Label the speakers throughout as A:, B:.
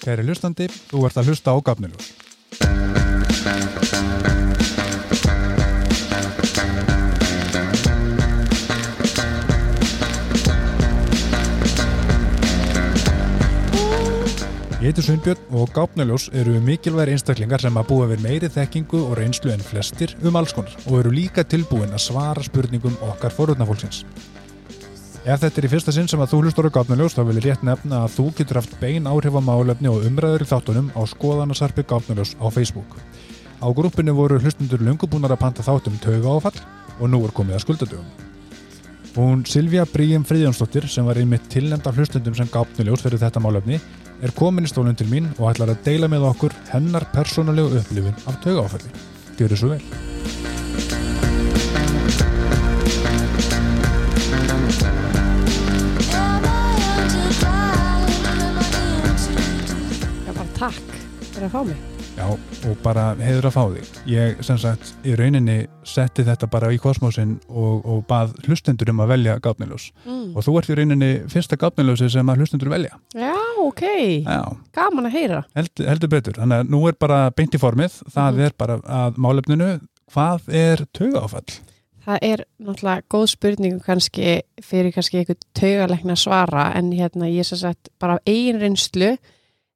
A: Kæri hlustandi, þú ert að hlusta á Gafniljós. Ég heiti Sveinbjörn og Gápnaljós eru mikilværi einstaklingar sem að búa við meiri þekkingu og reynslu en flestir um alls konar og eru líka tilbúin að svara spurningum okkar forutnafólksins. Ef þetta er í fyrsta sinn sem að þú hlustur á Gápnaljós þá vil ég rétt nefna að þú getur haft bein áhrif á málefni og umræður í þáttunum á skoðanarsarpi Gápnaljós á Facebook. Á grúppinu voru hlustundur lungubúnar að panta þáttum tauga áfall og nú er komið að skuldadögum. Hún Silvija Bríum Fríðjónsdóttir sem var einmitt tilnefnda hlustundum sem Gápnaljós fyrir þetta málefni er komin í stólinn til mín og ætlar að deila með okkur hennar persónulegu upplifin af taugáfælli. Gjör þessu vel.
B: Takk fyrir að fá mig.
A: Já, og bara heiður að fá þig. Ég, sem sagt, í rauninni setti þetta bara í kosmosin og, og bað hlustendur um að velja gáfniljós.
B: Mm.
A: Og þú ert í rauninni fyrsta gáfniljósi sem að hlustendur velja.
B: Já, ok.
A: Já,
B: Gaman að heyra.
A: held, heldur betur. Þannig að nú er bara beint í formið. Það
B: Mhm.
A: er bara að málefninu, hvað er taugáfall?
B: Það er náttúrulega góð spurning kannski fyrir kannski einhvern taugalegna svara en hérna ég sem sagt bara reynslu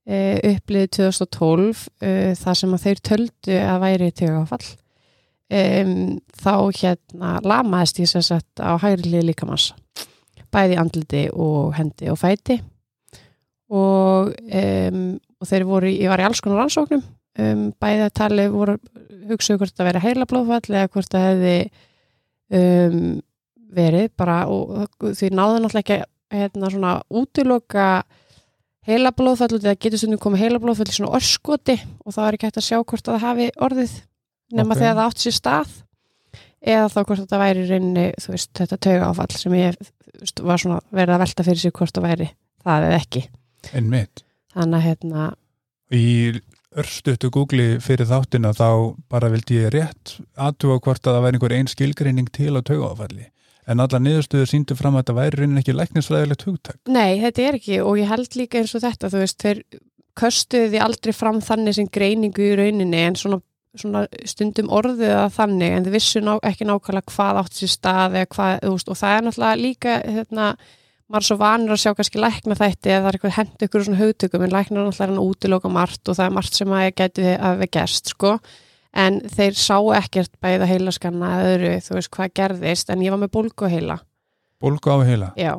B: uh, uppliðið 2012 uh, það sem að þeir töldu að væri taugafall um, þá hérna lamaðist ég sem sagt á hægri hlið líkamanns bæði andliti og hendi og fæti. Og, um, og þeir voru, ég var í alls konar rannsóknum um, bæði að tali voru hugsaðu hvort það veri heila blóðfall eða hvort það hefði um, verið bara og því náðu náttúrulega ekki að hérna svona útiloka heila blóðfall og það getur stundum komið heila blóðfall í svona orskoti og það er ekki hægt að sjá hvort að það hafi orðið nema
A: Ok.
B: þegar það átt sér stað eða þá hvort þetta væri í rauninni þú veist þetta tauga áfall sem ég veist, var svona verið að velta fyrir sig hvort það væri það eða ekki
A: Einmitt.
B: þannig að hérna
A: Í örstuttu Google fyrir þáttina þá bara vildi ég rétt aðtúa hvort að það væri einhver einn skilgreining til á taugáfalli. En alla niðurstöður síndu fram að þetta væri raunin ekki læknisfræðilegt hugtak.
B: Nei, þetta er ekki og ég held líka eins og þetta, þú veist, þeir köstuðu því aldrei fram þannig sem greiningu í rauninni en svona, svona stundum orðuðu það þannig en þið vissu ná, ekki nákvæmlega hvað átt sér stað eða hvað, þú veist, og það er náttúrulega líka, hérna, maður er svo vanur að sjá kannski lækna þætti eða það er eitthvað hendur ykkur svona hugtökum en læknar náttúrulega hann útiloka margt og það er margt sem að gæti að við gerst, sko en þeir sá ekkert bæða heilaskanna eða öðru, þú veist, hvað gerðist en ég var með bólgu heila,
A: Bólgu á heila.
B: já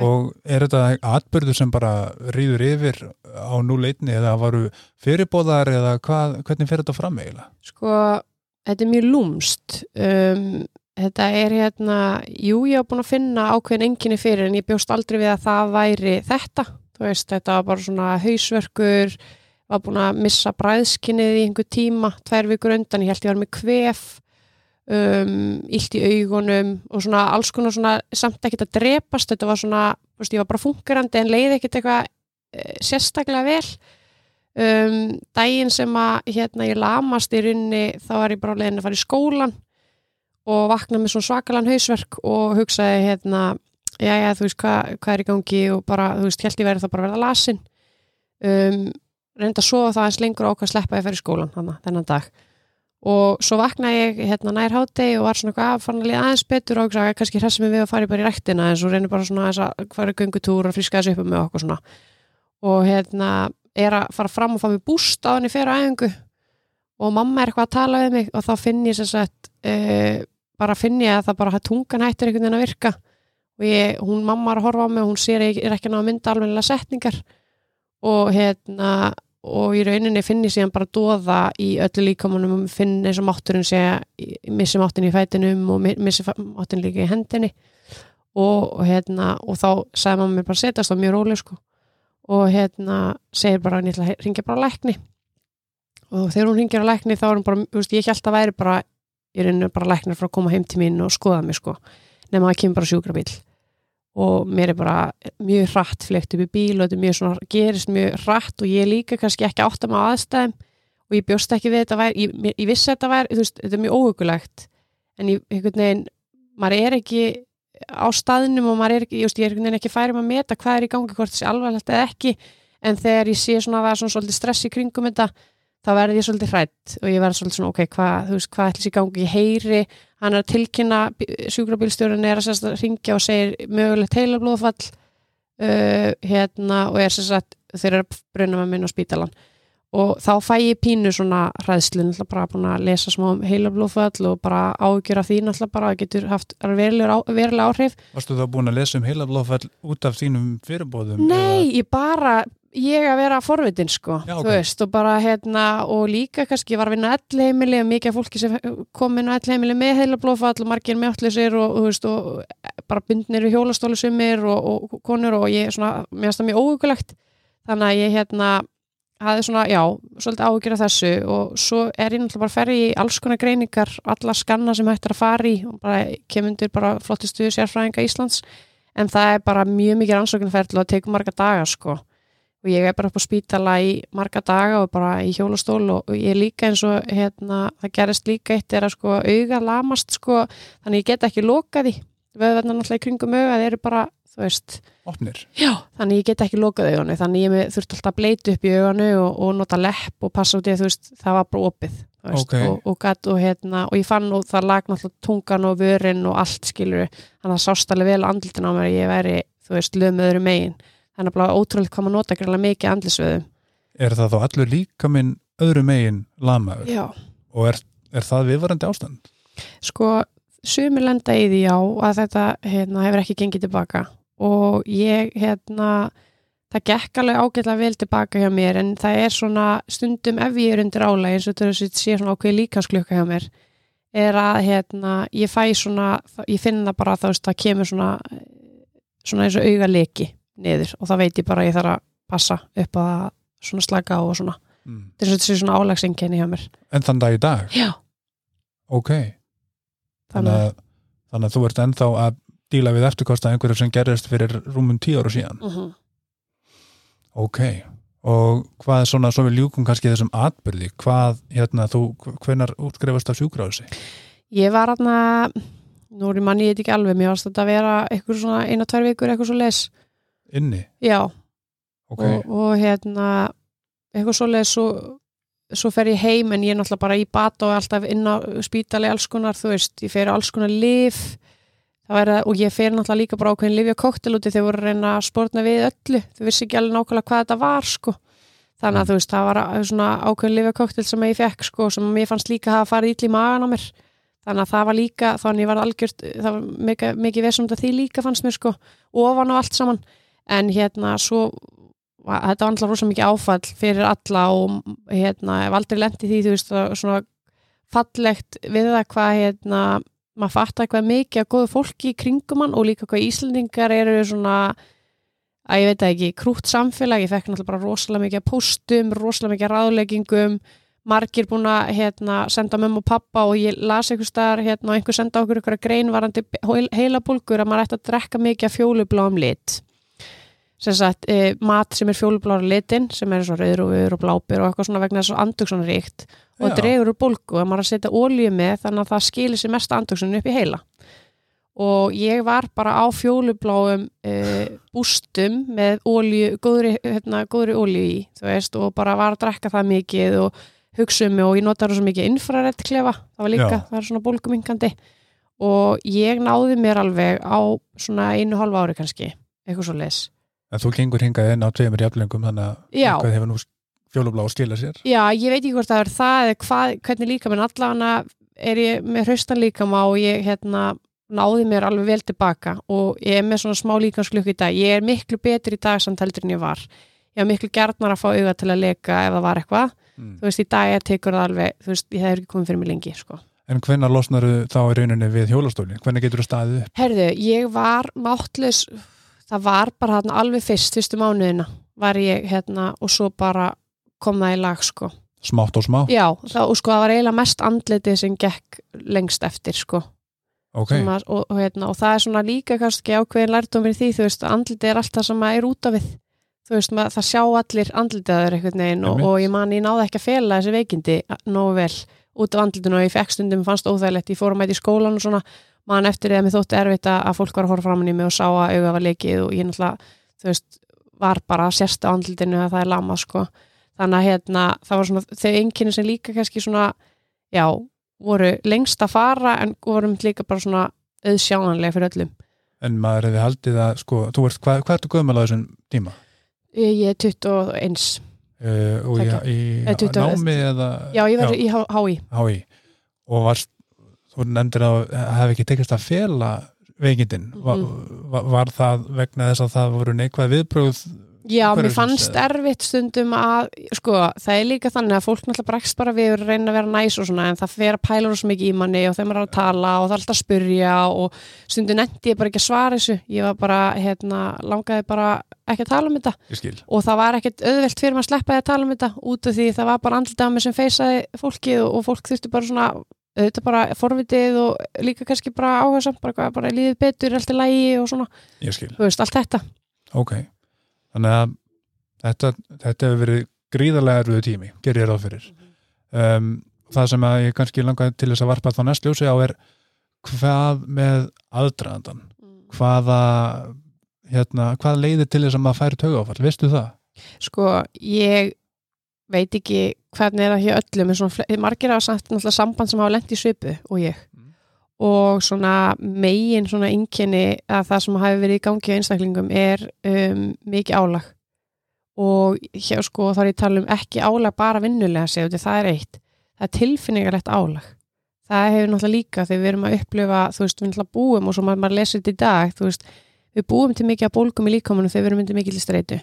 A: Og er þetta atbyrður sem bara rýður yfir á núleitni eða varu fyrirbóðar eða hvað, hvernig fer þetta fram eiginlega?
B: Sko, þetta er mjög lúmst. Um, þetta er hérna, jú, ég hef búin að finna ákveðin enginni fyrir en ég bjóst aldrei við að það væri þetta. Þú veist, þetta var bara svona hausverkur, var búin að missa bræðskinnið í einhver tíma, tvær vikur undan, ég held ég var með kvef, um, illt í augunum og svona alls konar svona, samt ekkert að drepast, þetta var svona, veist, ég var bara fungerandi en leiði ekkert eitthvað eh, sérstaklega vel. Um, daginn sem að hérna ég lamast í runni þá var ég bara á leiðin að fara í skólan og vakna með svona svakalan hausverk og hugsaði hérna já já þú veist hvað hva er í gangi? og bara þú veist held ég verið það bara að verða lasin. Um, reynda að sofa það eins lengur og ákvað að sleppa að ég fer í skólan hana, þennan dag. Og svo vaknaði ég hérna nær hátegi og var svona eitthvað að fara að liða aðeins betur. Og hugsaði kannski hressum við að fara bara í rektina en svo reynir bara svona að fara í göngutúr og friska þessu upp með okkur svona. Og hérna er að fara fram og fá mig búst á henni fyrir æfingu. Og mamma er eitthvað að tala við mig og þá finn ég sem sagt uh, bara finn ég að það bara að tungan hættir einhvern veginn að virka. Og ég, hún mamma er að horfa á mig og hún sér að ég er ekki að ná að mynda alveg setningar. Og hérna og í rauninni finn ég síðan bara dóða í öllu líkamunum og finn eins og mátturinn ég missi máttin í fætinum og mi- missi máttin líka í hendinni. Og, og hérna og þá sagði mamma mér bara að setjast á mjög róleg sko. Og hérna segir bara að ég ætla að ringja bara lækni. Og þegar hún ringir á lækni þá er hún bara, þú veist, ég held að væri bara ég reynir bara læknir frá að koma heim til mín og skoða mig sko, nema að kemur bara sjúkrabíl og mér er bara mjög hratt flegt upp í bíl og þetta er mjög svona, gerist mjög hratt og ég líka kannski ekki átt að maður aðstæðum og ég bjóst ekki við þetta væri, ég, ég vissi þetta væri, þú veist, þetta er mjög óhugulegt en ég, einhvern veginn maður er ekki á staðnum og maður er ekki, ég, veist, ég er einhvern veginn ekki færum að meta hvað er í gangi hvort þessi alvarlegt eða ekki. En þegar ég sé svona að það er svona svolítið stress í kringum þetta þá verði ég svolítið hrætt og ég verði svolítið svona, ok, hvað, þú veist, hvað ætlis í gangi, ég heyri, hann er að tilkynna sjúkrabílstjórun er að sérst að ringja og segir mögulegt heilablóðfall uh, hérna og er sérst að þeir eru að bruna með minn á spítalan og þá fæ ég pínu svona hræðslu, náttúrulega bara búin að lesa smá um heilablóðfall og bara ágjur af því náttúrulega bara getur haft verulega, áhrif.
A: Varstu þá búin að lesa um heilablóðfall út af þínum fyrirbóðum?
B: Nei, ég bara ég að vera forvitin sko
A: Já,
B: þú
A: ok.
B: veist og bara hérna og líka kannski var að vinna ellheimili og mikið fólki sem kom inn á ellheimili með heila blóðfall og margir með allir og, veist, og bara bundnir við hjólastólu sumir og, og konur og ég svona, mér finnst það mjög óhugulegt þannig að ég hérna hafði svona, já, svolítið áhugir af þessu og svo er ég náttúrulega bara að ferja í alls konar greiningar, alla skanna sem hægt er að fara í og bara kemundur bara flottistu sérfræðinga Íslands. En það er bara mjög mikið rannsóknarferðlu og það tekur marga daga sko og ég er bara upp á spítala í marga daga og bara í hjólastól og og ég er líka eins og hérna, það gerist líka eitt er að sko auga lamast sko þannig ég get ekki lokað því vöðvarnar náttúrulega í kringum auga þeir eru bara, þú veist
A: Opnir?
B: já, þannig ég get ekki lokað auganu þannig ég með- þurfti alltaf að bleita upp í auganu og, og nota lepp og passa út í að þú veist það var bara opið veist,
A: Ok.
B: og, og, gat, og, hérna, og ég fann og það lag náttúrulega tungan og vörin og allt skilur þannig að sást alveg vel andlitin á mér ég væri, þú veist, lög með öðru megin þannig að bara ótrúlega hvað maður nota greiðlega mikið andlisvöðum
A: Er það þá allur líka minn öðru megin lamaður?
B: já,
A: Og er, er það viðvarandi ástand?
B: sko sumir lenda í því já að þetta hérna, hefur ekki gengið tilbaka og ég hérna það gekk alveg ágætlega vel tilbaka hjá mér en það er svona stundum ef ég er undir álæg eins og þetta sé svona ákveð líkasklukka hjá mér er að hérna ég fæ svona, ég finn það bara þá veist það kemur svona svona eins og auga leki niður og þá veit ég bara að ég þarf að passa upp að svona slaka á og svona
A: Mm.
B: er svona- þetta sé svona álægsenginni hjá mér
A: En þann dag í dag?
B: já,
A: Ok. Þannig
B: þannig að
A: að, þannig að þú ert ennþá að díla við eftirkosta einhverju sem gerðist fyrir rúmum tíu ára síðan.
B: mhm.
A: Ok. Og hvað er svona, svo við ljúkum kannski þessum atbyrði, hvað, hérna, þú, hvenar útskrifast af sjúkráðusi?
B: Ég var aðna, nú er ég manni ég þetta ekki alveg, mér varst þetta að vera eitthvað svona eina, tvær vikur, eitthvað svo les.
A: Inni?
B: Já,
A: Ok.
B: og, og hérna, eitthvað svo les, svo, svo fer ég heim en ég er náttúrulega bara í bata og alltaf inn á spítali alls konar, þú veist, ég fer á alls konar lif það og ég fer náttúrulega líka bara ákveðin lifja koktel úti þegar voru að reyna að spórna við öllu, þau vissi ekki alveg nákvæmlega hvað þetta var, sko. Þannig að þú veist, það var svona ákveðin lifja koktel sem ég fekk, sko, sem mér fannst líka að hafa farið ítli í magan á mér þannig að það var líka, þannig ég var algjört það var mikið, mikið vesum að því líka fannst mér sko, ofan og allt saman en hérna svo þetta var alltaf rosa mikið áfall fyrir alla og hérna, ef aldrei lendi því þú veist, svona fallegt við það hvað hérna maður fattar hvað mikið að góðu fólki í kringum hann og líka hvað Íslandingar eru svona að ég veit ekki, krútt samfélag, ég fekk náttúrulega bara rosalega mikið af póstum, rosalega mikið ráðleggingum. Margir búin að hérna, senda mömmu og pappa og ég las einhver staðar hérna, og einhver senda okkur ykkur greinvarandi heilabólgur að maður ætti að drekka mikið af fjólubláum lit sem sagt, e, mat sem er fjólublára litin sem er svo rauður og blábir og eitthvað svona vegna þess að andugsun ríkt og dregur úr bólgu og maður að setja ólíu með þannig að það skilir sér mesta andugsun upp í heila. Og ég var bara á fjólubláum e, bústum með ólíu, góðri, hérna, góðri ólíu í þú veist og bara var að drekka það mikið og hugsa um mig og ég notar svo mikið infrarett klefa, það var líka,
A: Já.
B: það er svona bólgumingandi og ég náði mér alveg á svona einu hálfa ári kannski, eitthvað svo les
A: En þú gengur hingað inn á tveimur jafnlengum þannig að eitthvað hefur nú fjólublá að skila sér.
B: Já, ég veit ekki hvort það er það eða hvað, hvernig líka, menn allavega er ég með hraustan líkama og ég hérna náði mér alveg vel tilbaka og ég er með svona smá líkansklukku í dag ég er miklu betur í dag samt heldur en ég var ég var miklu gjarnar að fá auga til að leka ef það var eitthvað,
A: Mm.
B: þú veist, í dag ég tekur það alveg, þú veist, ég hefur ekki komið fyrir mig lengi sko.
A: En hvenær losnaru þá í rauninni við hjólastólinn? Hvenær getur þú staðið upp?
B: Herðu, ég var máttlaus, það var bara hérna alveg fyrst, fyrstu mánuðina var ég hérna og svo bara kom það í lag sko.
A: Smátt og smá?
B: Já, það, og sko það var eiginlega mest andlitið sem gekk lengst eftir sko.
A: Ok.
B: Sem að, og, og, hérna, og það er svona líka kannski ákveðin lærdómir því, þú veist, andlitið er alltaf sem að er út af við. Þú veist, mað, það sjá allir andlitið að þeir einhvern veginn og, og ég man, ég náði ekki að fela þessi veikindi nógu vel út af andlitinu og ég fekk stundum fannst óþægilegt, ég fór að mæta í skólan og svona. Man eftir því að mér þótti erfitt að fólk var að horfa framan í mig og sá að auga var leikið og ég náttúrulega, þú veist var bara sérst á andlitinu að það er lama sko. Þannig að hérna það var svona þau einkinni sem líka kannski svona já, voru lengst að fara en vorum líka bara svona auðsjánanlega fyrir öllum.
A: En maður hefði haldið að, sko, þú ert, hvað, hvað ertu gömul á þessum tíma?
B: Ég er 21
A: Uh, og í,
B: Tveggja.
A: í
B: Eh, 20
A: námi eða
B: Já, ég var í H- HÍ
A: HÍ og varst, þú nefndir að hafi ekki tekist að fela veikindin.
B: Mhm.
A: var, var, var það vegna þess að það voru neikvæð viðbröð
B: Já, mér fannst erfitt stundum að, sko, það er líka þannig að fólk náttúrulega bregst bara við og reyna að vera næs og svona en það fer að pæla svo mikið í manni og þeim er að tala og það er alltaf að spurja og stundum nefndi ég bara ekki að svara þessu. Ég var bara, hérna, langaði bara ekki að tala um þetta. Og það var ekkert auðvelt fyrir maður að sleppa því að tala um þetta út af því það var bara andlita á mig sem feysaði fólkið og, fólk þurfti bara svona auðvitað bara forvitið og líka kannski bara áhersamt, bara, bara líðið betur, allt í lægi og svona, þú veist, allt þetta.
A: Ok þannig að þetta, þetta hefur verið gríðarlega erfiðu tími, ger ég ráð fyrir. Um, það sem að ég kannski langaði til þess að varpa þá næst ljósi á er hvað með aðdraðandan hvaða hérna, hvað leiðir til þess að maður færi tögáfall, veistu það?
B: Sko, ég veit ekki hvernig er það hjá öllum en svona, margir hafa samt náttúrulega samband sem hafa lent í svipu og ég. Og svona megin svona einkenni að það sem hafi verið í gangi á einstaklingum er um, mikið álag. Og hér sko þá er ég að tala um ekki álag bara vinnulega séu það er eitt, það er tilfinningarlegt álag. Það hefur náttúrulega líka þegar við erum að upplifa, þú veist, við náttúrulega búum og svo maður, maður lesir þetta í dag, þú veist við búum til mikið að bólgum í líkamannu þegar við erum myndið mikið til streitu.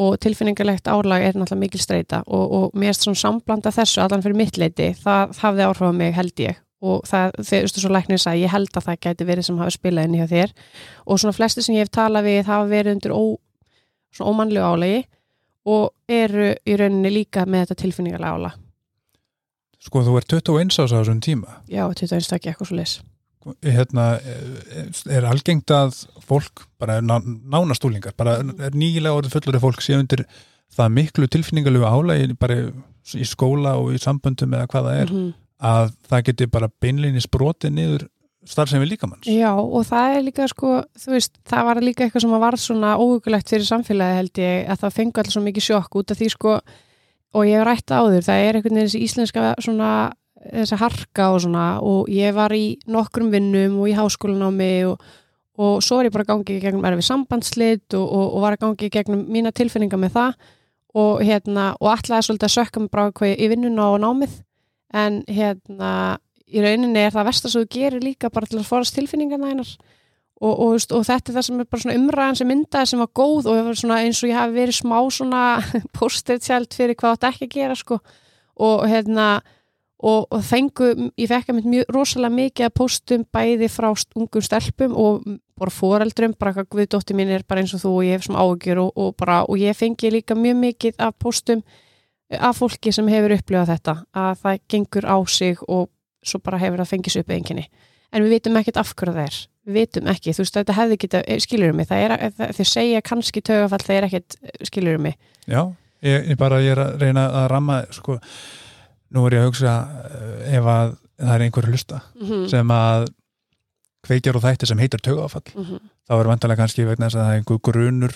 B: Og tilfinningarlegt álag er náttúrulega mikil streita og, og mér erst svona samblanda þessu allan fyrir mitt leiti, það og það, þegar þú veist svo læknir sagði, ég held að það gæti verið sem hafi spilað inn hjá þér. Og svona flesti sem ég hef talað við hafa verið undir ó, svona ómannlegu álagi og eru í rauninni líka með þetta tilfinningarlega álag.
A: Sko, þú ert 21 ás á þessum tíma.
B: Já, 21 stakki eitthvað svo leys
A: hérna, er algengt að fólk, bara ná, nánastúlingar bara er nýgilega orðið fullur fólk sé undir það miklu tilfinningalegu álægi bara í skóla og í samböndum eða hvað það er,
B: Mhm.
A: Að það geti bara beinleginni sprotið niður starfsemi líkamanns
B: Já, og það er líka sko, þú veist, það var líka eitthvað sem var svona óhugulegt fyrir samfélagi held ég að það fengi allir svo mikið sjokk út af því sko, og ég hef rætt áður, það er einhvern veginn þessi íslenska svona, þessi harka og svona, og ég var í nokkrum vinnum og í háskólanámi og, og svo er ég bara að gangi í gegnum erfi sambandslit og, og, og var að gangi í gegnum mína tilfinningar með það og hérna, og ætlaði svolítið að sökka mig bara í vinnuna og námið en hérna í rauninni er það versta sem þú gerir líka bara til að forast tilfinningarna einar og, og, veist, og þetta er það sem er bara svona umræðan sem myndaði sem var góð og eins og ég hafi verið smá svona post-it-sjælt fyrir hvað þetta ekki að gera sko. Og hérna og, og fengu, ég fekk að mynd mjög rosalega mikið að postum bæði frá ungum stelpum og bara foreldrum, bara hvað guðdótti mín er bara eins og þú og ég hef svona áhugjur og, og bara, og ég fengi líka mjög mikið af postum af fólki sem hefur upplifað þetta að það gengur á sig og svo bara hefur það fengið sér upp einkinni en við vitum ekkert af hverju það er. Við vitum ekki, þú veist þetta hefði geta skilur mig, það er, það, þeir segja kannski tögafall, það er ekkert skilur mig.
A: Já, ég, ég bara ég er að reyna að ramma sko, nú er ég að hugsa eh, ef að það er einhver hlusta
B: mm -hmm.
A: sem að kveikjar og þætti sem heitir tögáfall
B: mm -hmm.
A: þá er vantarlega kannski vegna þess að það er einhver grunur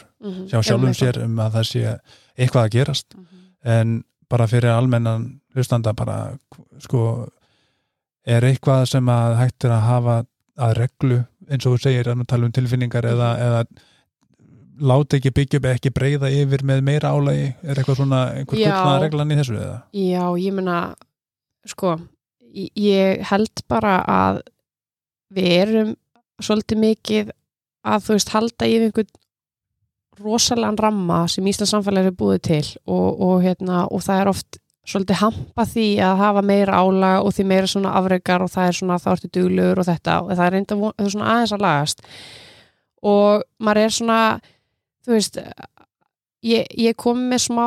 A: hjá sjálfum sér um að það sé eitthvað að gerast en bara fyrir almennan hlustanda bara sko er eitthvað sem að hægt er að hafa að reglu eins og þú segir að tala um tilfinningar eða, eða láta ekki byggja upp ekki breyða yfir með meira álægi er eitthvað svona einhver
B: Já.
A: gullna reglan í þessu eða?
B: Já, ég meina sko, ég held bara að við erum svolítið mikið að þú veist halda yfir einhvern rosalega ramma sem Íslands samfélag er búið til og, og, hérna, og það er oft svolítið hampa því að hafa meira álag og því meira svona afreikar og það er svona þá ertu duglegur og þetta og það er reynda það er svona aðeins að lagast. Og maður er svona þú veist ég, ég kom með smá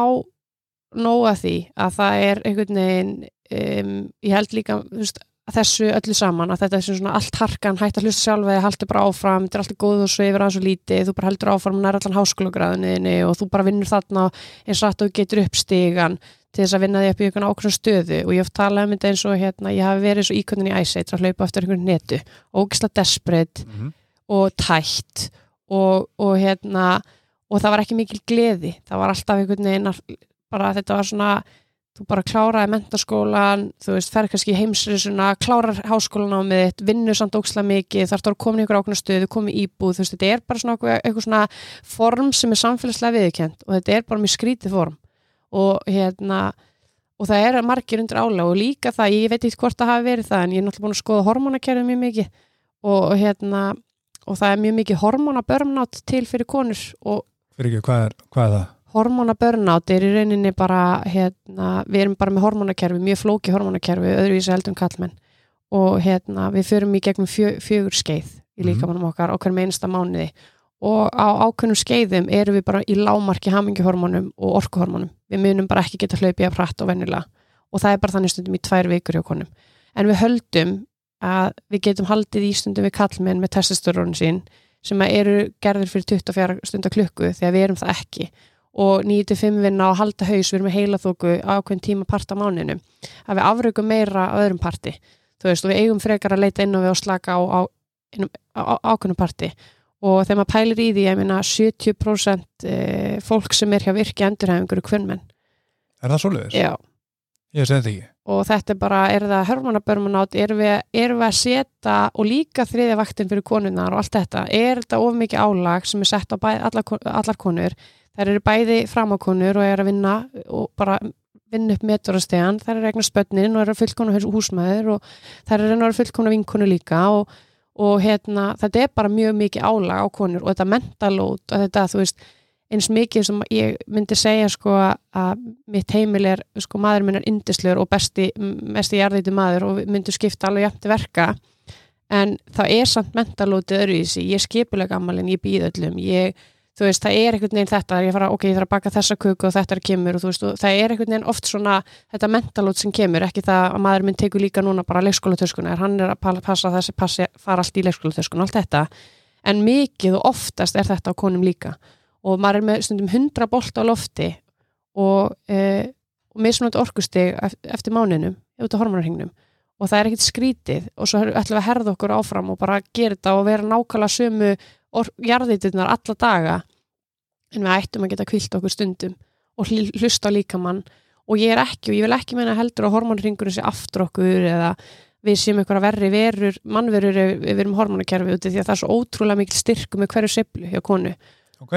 B: nóga því að það er einhvern veginn um, ég held líka þú veist, að þessu öllu saman að þetta er svona allt harkan hægt að hlusta sjálfa eða haldur bara áfram, þetta er alltaf góð og svifir að svo lítið, þú bara heldur áfram nær allan háskólagræðinni og þú bara vinnur þarna eins og að þú getur upp stigan til þess að vinna því upp í einhvern ákveðna stöðu og ég hef talað um þetta eins og hérna, ég hafi verið svo íkvöndin í æseit að hlaupa eftir einhvern netu, ógislega desperate
A: Mm -hmm.
B: og tætt og, og hérna og það var ekki mikil gleði það var alltaf einhvern veginn bara þetta var svona þú bara kláraði mentaskólan, þú veist, fer kannski í heimsreisuna, klárar háskólanámið þitt, vinnur samt óksla mikið, þarf það að koma í ykkur ákveðna stöðu, koma í íbúð, þú veist, þetta er bara svona eitthvað, eitthvað svona form sem er samfélagslega viðkjönd og þetta er bara mjög skrítið form og hérna og það er margir undir ála og líka það, ég veit ekki hvort það hafi verið það en ég er náttúrulega búin að skoða hormónakerfið mjög mikið og, hérna og það er mjög mikið hormónabörnátt til fyrir konur og
A: Fyrir ekki, hvað er, hvað er það?
B: Hormónabörnátt er í rauninni bara hérna, við erum bara með hormónakerfi mjög flóki hormónakerfi, öðruvísi heldur en kallmenn og hérna, við förum í gegnum fjö, fjögur skeið í
A: Mhm.
B: líkamannum okkar á hverjum einasta mánuði. Og á ákveðnum skeiðum erum við bara í lámarki hamingjuhormónum og orkuhormónum. Við munum bara ekki geta hlaupið að pratt og venjulega. Og það er bara þannig stundum í tvær vikur hjá konum. En við höldum að við getum haldið í stundum við kallmenn með testosterónu sín sem eru gerðir fyrir 24 stundar klukku þegar við erum það ekki og 9-5 vinna og halda haus við erum með heilaþóku á ákveðin tíma part á máninu að við afrökum meira á öðrum parti þú veist og við eigum frekar að leita inn og við og slaka á, á, á, á ákveðnum parti og þegar maður pælir í því ég meina 70% eh, fólk sem er hjá virki endurhæfingur er kvönnmenn
A: Er það svoleiðis?
B: Já.
A: Ég segi þetta ekki.
B: og þetta er bara, er það hörmunabörmunátt erum við, erum við að setja og líka þriðja vaktin fyrir konunar og allt þetta, er þetta of mikið álag sem er sett á bæ, allar, allar konur þær eru bæði framákonur og er að vinna og bara vinna upp meturastegan, þær eru eignar spönnin og eru fullkona húsmaður og þær eru að fullkona vinkonu líka og, og hérna, þetta er bara mjög mikið álag á konur og þetta mentalót og þetta, þú veist, eins mikið sem ég myndi segja sko að mitt heimil er, sko maður minn er indislegur og besti, mesti jarðýti maður og myndum skipta alveg jæmt verka. En það er samt mentalótið öðruvísi, ég er skipulega gammalinn, ég býð öllum, ég, þú veist, það er einhvern veginn þetta, ég fara, ok, ég þarf að baka þessa kuku og þetta er kemur og þú veist, og það er einhvern veginn oft svona, þetta mentalót sem kemur, ekki það að maður minn tekur líka núna bara leikskólatöskuna, hann er að pa- passa þessi passi, fara allt í leikskólatöskuna, allt þetta, en mikið og oftast er þetta á konum líka. Og maður er með stundum 100 bolt á lofti og, e, og mismunandi orkustig eft- eftir máninum, á hormonarhingnum og það er ekkert skrítið og svo ætlum við að herða okkur áfram og bara gera þetta og vera nákvæmlega sömu jarðiturnar alla daga. En við ættum að geta kvilt okkur stundum og hl- hlusta á líkamann. Og ég er ekki, og ég vil ekki meina heldur að hormonringurinn sé aftur okkur eða við séum eitthvað verri verur, mannverur ef við erum hormonakerfi úti því að það er svo ótrúlega mikil styrku með hverju seflu hjá konu.
A: Ok,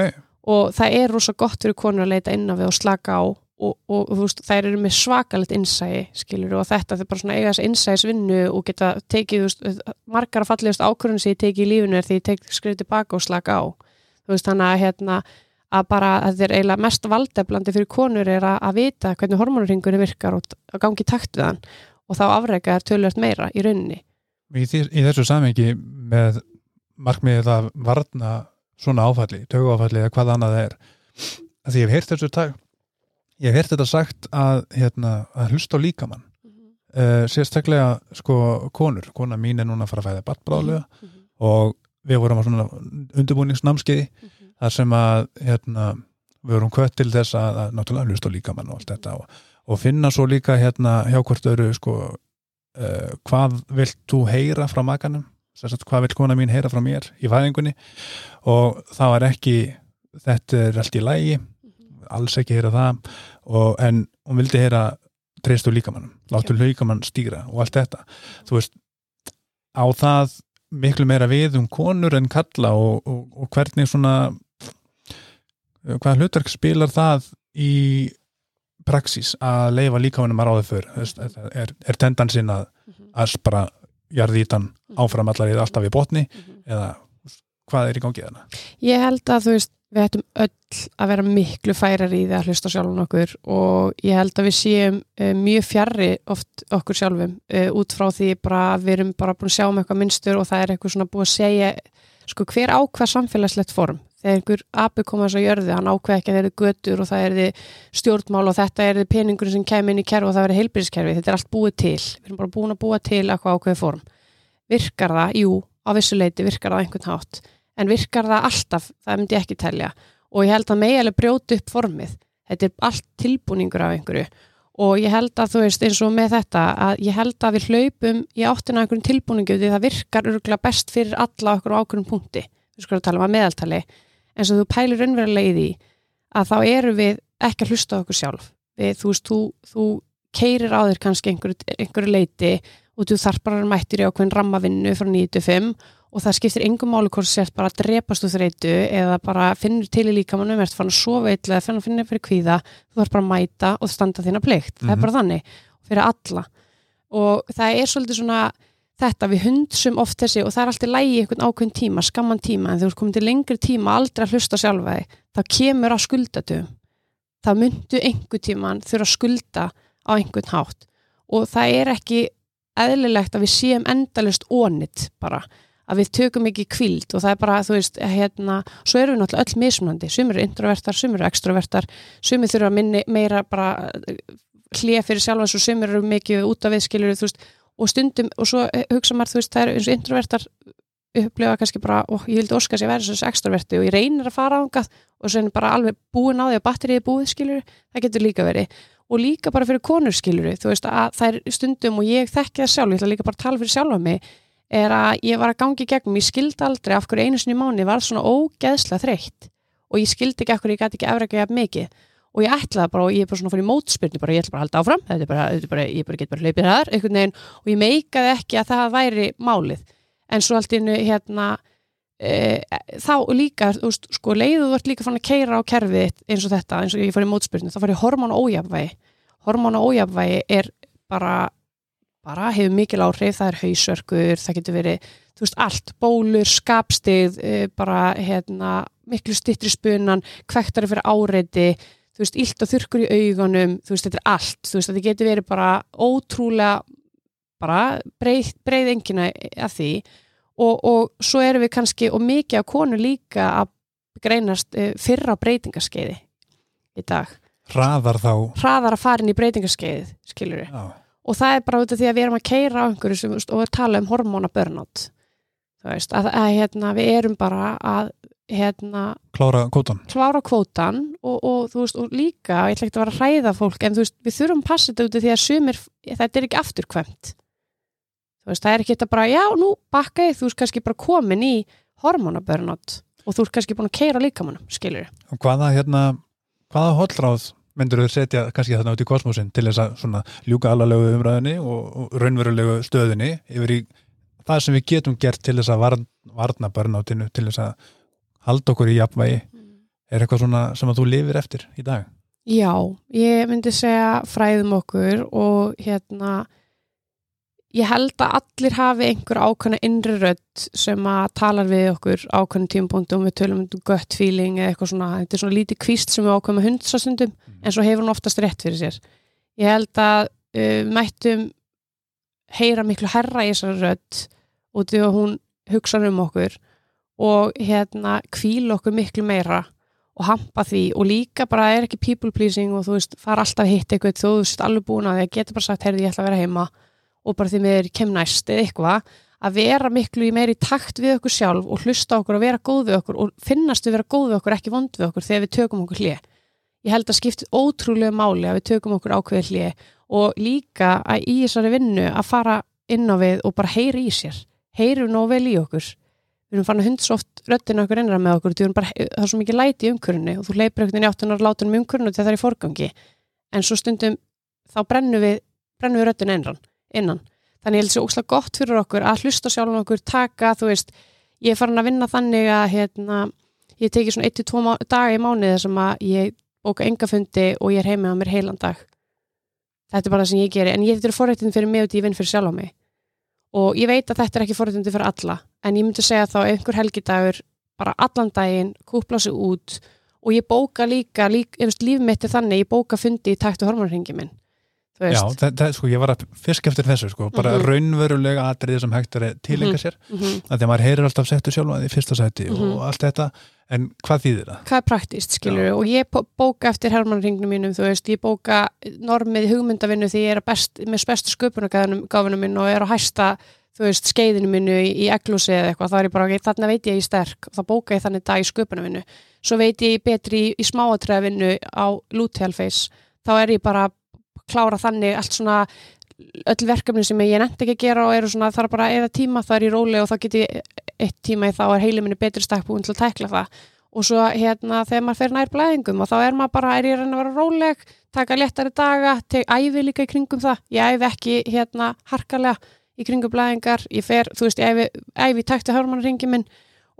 B: og það er rosa gott fyrir konur að leita inn á við og slaka á og, og, og þú veist, þær eru með svakalegt innsæi skilur og þetta þau bara svona eiga þess innsæisvinnu og geta tekið þú veist, margar að fallegast ákvörðun sem ég teki í lífinu er því ég tek skrif tilbaka og slaka á. Þú veist þannig að hérna að bara að þetta er eiginlega mest valdeflandi fyrir konur er að, að vita hvernig hormonurringunni virkar og að gangi takt við hann og þá afreika er tölvöld meira í rauninni.
A: Í, í þessu samengi með markmiðið að varna svona áfalli, tögu áfalli eða hvað annað það er að því ég hef heyrt þessu ég hef heyrt þetta sagt að, hérna, að hlusta á líkamann. Uh, sérstaklega sko konur, kona mín er núna að fara að fæða barnbráðlega og við vorum á svona undirbúningsnámskeiði þar sem að hérna, við vorum kvött til þess að, að náttúrulega hlusta á líkamann og allt þetta og, og finna svo líka hérna hjá hvort öru sko uh, hvað vilt þú heyra frá makanum? Sessat, hvað vil kona mín heyra frá mér í fæðingunni? Og það var ekki þetta er allt í lægi alls ekki heyra það og, en hún vildi heyra treystu líkamannum, láttu líkamann stýra og allt þetta, þú veist á það miklu meira við um konur en kalla og, og, og hvernig svona hvaða hlutverk spilar það í praxis að leifa líkamannum að ráða för? Er, er tendansinn að, að bara jarðítan áfram allar eða alltaf í botni eða hvað er í gangið hana?
B: Ég held að þú veist við ættum öll að vera miklu færar í því að hlusta sjálfum okkur og ég held að við séum uh, mjög fjarrri oft okkur sjálfum uh, út frá því bara við erum bara búin að sjá um eitthvað minnstur og það er eitthvað svona búið að segja sko hver ákvað samfélagslegt form? Þegar einhver api koma þess að jörði hann ákveð ekki að það eru götur og það eru stjórnmál og þetta eru peningur sem kemur inn í kerfi og það eru heilbyrðiskerfi, þetta er allt búið til. Við erum bara búin að búa til eitthvað ákveð form. Virkar það, jú, á vissuleiti virkar það einhvern hátt en virkar það alltaf, það myndi ég ekki telja. Og ég held að megileg brjóti upp formið. Þetta er allt tilbúningur af einhverju. Og ég held að þú veist eins og með þetta að ég held að við hlaupum í áttina einhverjum tilbúningu því það virkar örgulega best fyrir alla okkur á ákveðum punkti. Við skulum tala um að meðaltali. En svo þú pælir raunverulega í því að þá eru við ekki að hlusta okkur sjálf. Við, þú veist, þú, þú keirir á þér kannski einhverju, einhverju leiti og þú vera mættur í ákveðin rammavinnu frá 9-5 og það skiptir engum máli hvort sért bara að drepast úr þreytu eða bara finnur til í líkamannum ert fann að sofa eitthvað eða finnur finnur fyrir kvíða þú þarf bara að mæta og standa þína plikt. Það
A: Mhm.
B: er bara þannig, fyrir alla. Og það er svolítið svona þetta, við hundsum oft þessi og það er alltaf lægi einhvern ákveðin tíma, skamman tíma en þegar þú ert komin til lengri tíma aldrei að hlusta sjálfa þá kemur að skuldatum það myndu einhver tíman þurfa að skulda á einhvern hátt. Og það er ekki eðlilegt að við séum endalist ónitt bara, að við tökum ekki kvíld og það er bara, þú veist, hérna svo erum við náttúrulega öll mismunandi, sumir eru introvertar sumir eru extrovertar, sumir þurfa minni, meira bara hlið fyrir sjálfa svo sumir eru mikið út af viðskilur þú veist, og stundum, og svo hugsa maður, þú veist, það eru eins og introvertar upplifa kannski bara, og ég vildi óska sér verið þessu extroverti. Og ég reynir að fara ángað og svo er bara alveg búin á því að batterið er búið skilur, það getur líka verið. Og líka bara fyrir konur skilur þú veist að það er stundum og ég þekki það sjálf ég ætla líka bara að tala fyrir sjálfa mig er að ég var að gangi gegnum, ég skildi aldrei af hverju einu sinni mánu var svona ógeðslega þreytt. Og ég skildi ekki af hverju ég gæti ekki ekki mikið. Og ég ætlaði bara og ég er bara svona fyrir mótspyrnu bara ég ætla bara að halda áfram, þetta er bara, þetta er bara ég bara get bara hlaupið þar, einhvern veginn. Og ég meikaði ekki að það væri málið. En svo allt innu hérna e, þá líka þú veist, sko leiðu þú ert líka fann að keira á kerfið eins og þetta, eins og ég fór í mótspyrnu þá ég hormónu ójafvægi hormónu ójafvægi er bara bara hefur mikil áhrif, það er hausverkur það getur verið, þú veist, allt bólur, skapstig, e, bara hérna, miklu stittri spunan kvektari fyrir áreiti þú veist, illt og þurrkur í augunum þú veist, þetta er allt, þú veist, þetta getur verið bara ótrúlega bara breið, breið engina að því. Og, og svo erum við kannski og mikið af konu líka að greinast uh, fyrra breytingarskeiði í dag,
A: hraðar þá.
B: Hraðar að fara inn í breytingarskeiðið skilur við,
A: já,
B: og það er bara út af því að við erum að keira á einhverju sem, veist, og tala um hormóna börnátt þú veist, að, að hérna, við erum bara að hérna,
A: klára kótan
B: klára kvótan og, og þú veist, og líka, ég ætla ekki að vera að hræða fólk, en þú veist, við þurfum að passa þetta út af því að sumir, þetta er ekki afturkvæmt. Þú veist, það er ekki þetta bara, já, nú bakka ég, þú veist, kannski bara komin í hormonabörnátt og þú ert kannski búin að keira líkamannum, skilur
A: og hvaða hérna, hvaða hollráð myndur þau setja kannski þarna út í kosmosin til þess að svona ljúka alvarlegu umræðinni og, raunverulegu stöðinni yfir í það sem við getum gert til þess að varn, varna börnátinu til þess að halda okkur í jafnvægi. Er eitthvað svona sem að þú lifir eftir í dag?
B: Já, ég myndi segja fræðum okkur og hérna ég held að allir hafi einhver ákveðna innri rödd sem að talar við okkur ákveðnum tímapunktum við tölum um gut feeling eða eitthvað svona, þetta er svona lítið kvíst sem við ákveðum að hundsastundum en svo hefur hún oftast rétt fyrir sér. Ég held að uh, mættum heyra miklu herra í þessari rödd og því að hún hugsa um okkur og hérna kvíla okkur miklu meira og hampa því. Og líka bara er ekki people pleasing og þú veist, fara alltaf að hitta eitthvað þú veist, alveg búin að því að geta bara sagt heyrði, ég ætla að vera heima og bara því er kem næst eða eitthvað, að vera miklu í meiri takt við okkur sjálf og hlusta okkur og vera góð við okkur og finnast við vera góð við okkur, ekki vond við okkur þegar við tökum okkur hlið. Ég held að skipti ótrúlega máli að við tökum okkur ákveði hlið og líka að í þessari vinnu að fara inn á við og bara heyri í sér, heyri nóg vel í okkur. Við erum fann að hundsoft röddina okkur innra með okkur bara, það er svo mikið læti í umkörunni og þú leipir einhvern veginn í áttunar látunum umkörunni þegar það er í forgangi. En svo stundum þá brennum við, brennum við innan, þannig ég held sér óslega gott fyrir okkur að hlusta sjálfum okkur, taka, þú veist ég er farin að vinna þannig að hérna, ég teki svona 1-2 daga í mánuði sem að ég bóka engafundi og ég er heimið á mér heilan dag. Þetta er bara það sem ég geri en ég þetta er forrættin fyrir mig og ég vinn fyrir sjálf á mig. Og ég veit að þetta er ekki forrættindi fyrir alla en ég myndi segja þá einhver helgidagur bara allan daginn, kúpla sig út og ég bóka líka, líka líf mitt er þannig, ég bóka fundi í takt og hormonringi minn
A: Já, það, það, sko, ég var að fisk eftir þessu sko, bara
B: Mhm.
A: raunverulega atriði sem hægt er að tilenga sér
B: Mhm.
A: að því að maður heyrir alltaf settu sjálf í fyrsta sæti
B: Mhm.
A: og allt þetta, en hvað þýðir það?
B: hvað er praktist, skilur og ég bó- bóka eftir hermanringnum mínum, þú veist, ég bóka normið hugmyndavinnu því ég er best, með bestu sköpunargáfunum minn og er að hæsta þú veist, skeiðinu minnu í, eglúsi eða eitthvað, þá er ég bara, okay, þarna veit ég ég er sterk. Og þá bóka ég þannig dag í sköpunarvinnu. Svo veit ég betri í, í smáatræðvinnu á lúthelfeis þá er ég bara klára þannig allt svona öll verkefni sem ég nefndi ekki að gera og eru svona þarf bara eða tíma, það er í róli og þá get ég eitt tíma í þá er heilin minni betri stakkbúin til að tækla það. Og svo hérna þegar maður fer nær blæðingum og þá er maður bara, er ég reyna að vera róleg taka léttari daga, æfi líka í kringum það, ég æfi ekki hérna harkalega í kringum blæðingar. Ég fer, þú veist, ég æfi, æfi takti hörmanringi minn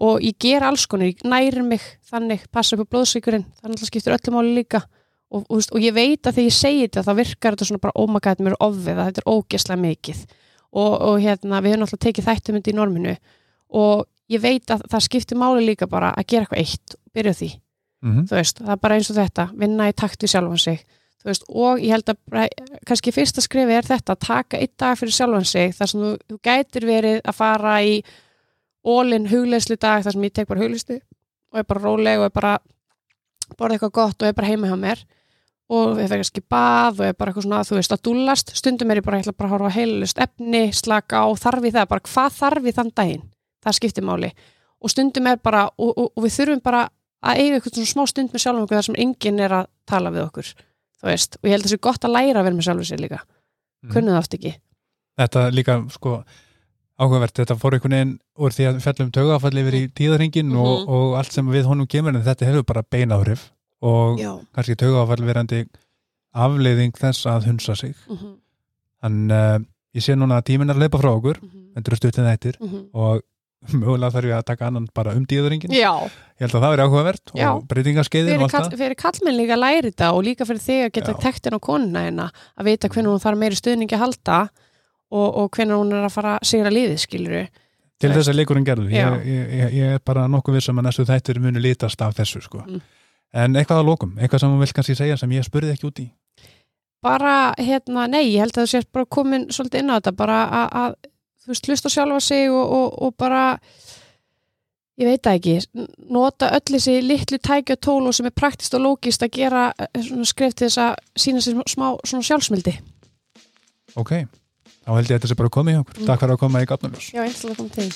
B: og ég ger alls konar, ég næri mig þannig passa upp á blóðsíkurinn, þannig að skiptur öllum áli líka og, og, og ég veit að þegar ég segi þetta þá virkar þetta svona bara ómagaðið mér ofið að þetta er ógeslega mikið. Og, og hérna, við höfum alltaf tekið þættum í norminu. Og ég veit að það skiptir máli líka bara að gera eitthvað eitt og byrja því,
A: mm -hmm.
B: þú veist, það er bara eins og þetta vinna í takt við sjálfan sig. Þú veist, og ég held að bara, kannski fyrsta skrifi er þetta að taka eitt dag fyrir sjálfan sig þar sem þú, þú gætir verið að fara í ólinn hugleislu dag þar sem ég tek bara hugleislu og er bara róleg og er bara borða eitthvað gott og er bara heima hjá mér og ég fer kannski bað og er bara eitthvað svona þú veist að dúllast, stundum er ég bara ég ætla bara að horfa heilust efni, slaka á þarfi það, bara hvað þarfi þann daginn? Það skiptir máli. Og stundum er bara og, og, og við þurfum bara að eiga eitthvað svona smá stund með sjálfum okkur þar sem enginn er að tala við okkur þú veist, og ég held að það sé gott að læra að vera með sjálfur sér líka,
A: Mhm.
B: kunnu það oft ekki.
A: Þetta líka, sko, áhugavert, þetta fór einhvern veginn úr því að fellum tögafall yfir í tíðarhingin og,
B: Mhm.
A: og allt sem við honum kemur en þetta hefur bara beinahrif og
B: Já,
A: kannski tögafall verandi afleiðing þess að hunsa sig.
B: mm -hmm.
A: Þannig uh, ég sé núna að tíminn er að leipa frá okkur,
B: Mhm.
A: þetta eru stuttin þættir og mögulega þarf ég að taka annan bara um tíðarhingin.
B: Já,
A: Ég held að það veri áhugavert
B: Já.
A: og breytingarskeiðin
B: fyrir, kall, fyrir kallmenn líka að læri þetta og líka fyrir þig að geta tektin á konuna hérna að vita hvernig hún þarf meiri stuðningi að halda og, og hvernig hún er að fara að sigra liðið, skilur
A: Til þess að leikurinn gerður. Ég, ég, ég, er bara nokkuð vissum að næstu þættir muni litast af þessu, sko.
B: Mm.
A: En eitthvað að lokum, eitthvað sem hún vil kannski segja sem ég spurði ekki út í.
B: bara, hérna, nei, ég held að þú sést bara komin svolítið inn á þetta, bara að, að þú veist, hlusta sjálfa sig og, og, og bara ég veit það ekki, nota öll þessi litlu tæki og tólu sem er praktist og lógist að gera eh, skref til þess að sína sér smá svona sjálfsmildi
A: Ok, þá held ég að þetta sé bara komið hjá okkur.
B: Mm.
A: Takk fyrir að koma í Gatnuljós.
B: Já, einstaklega kom til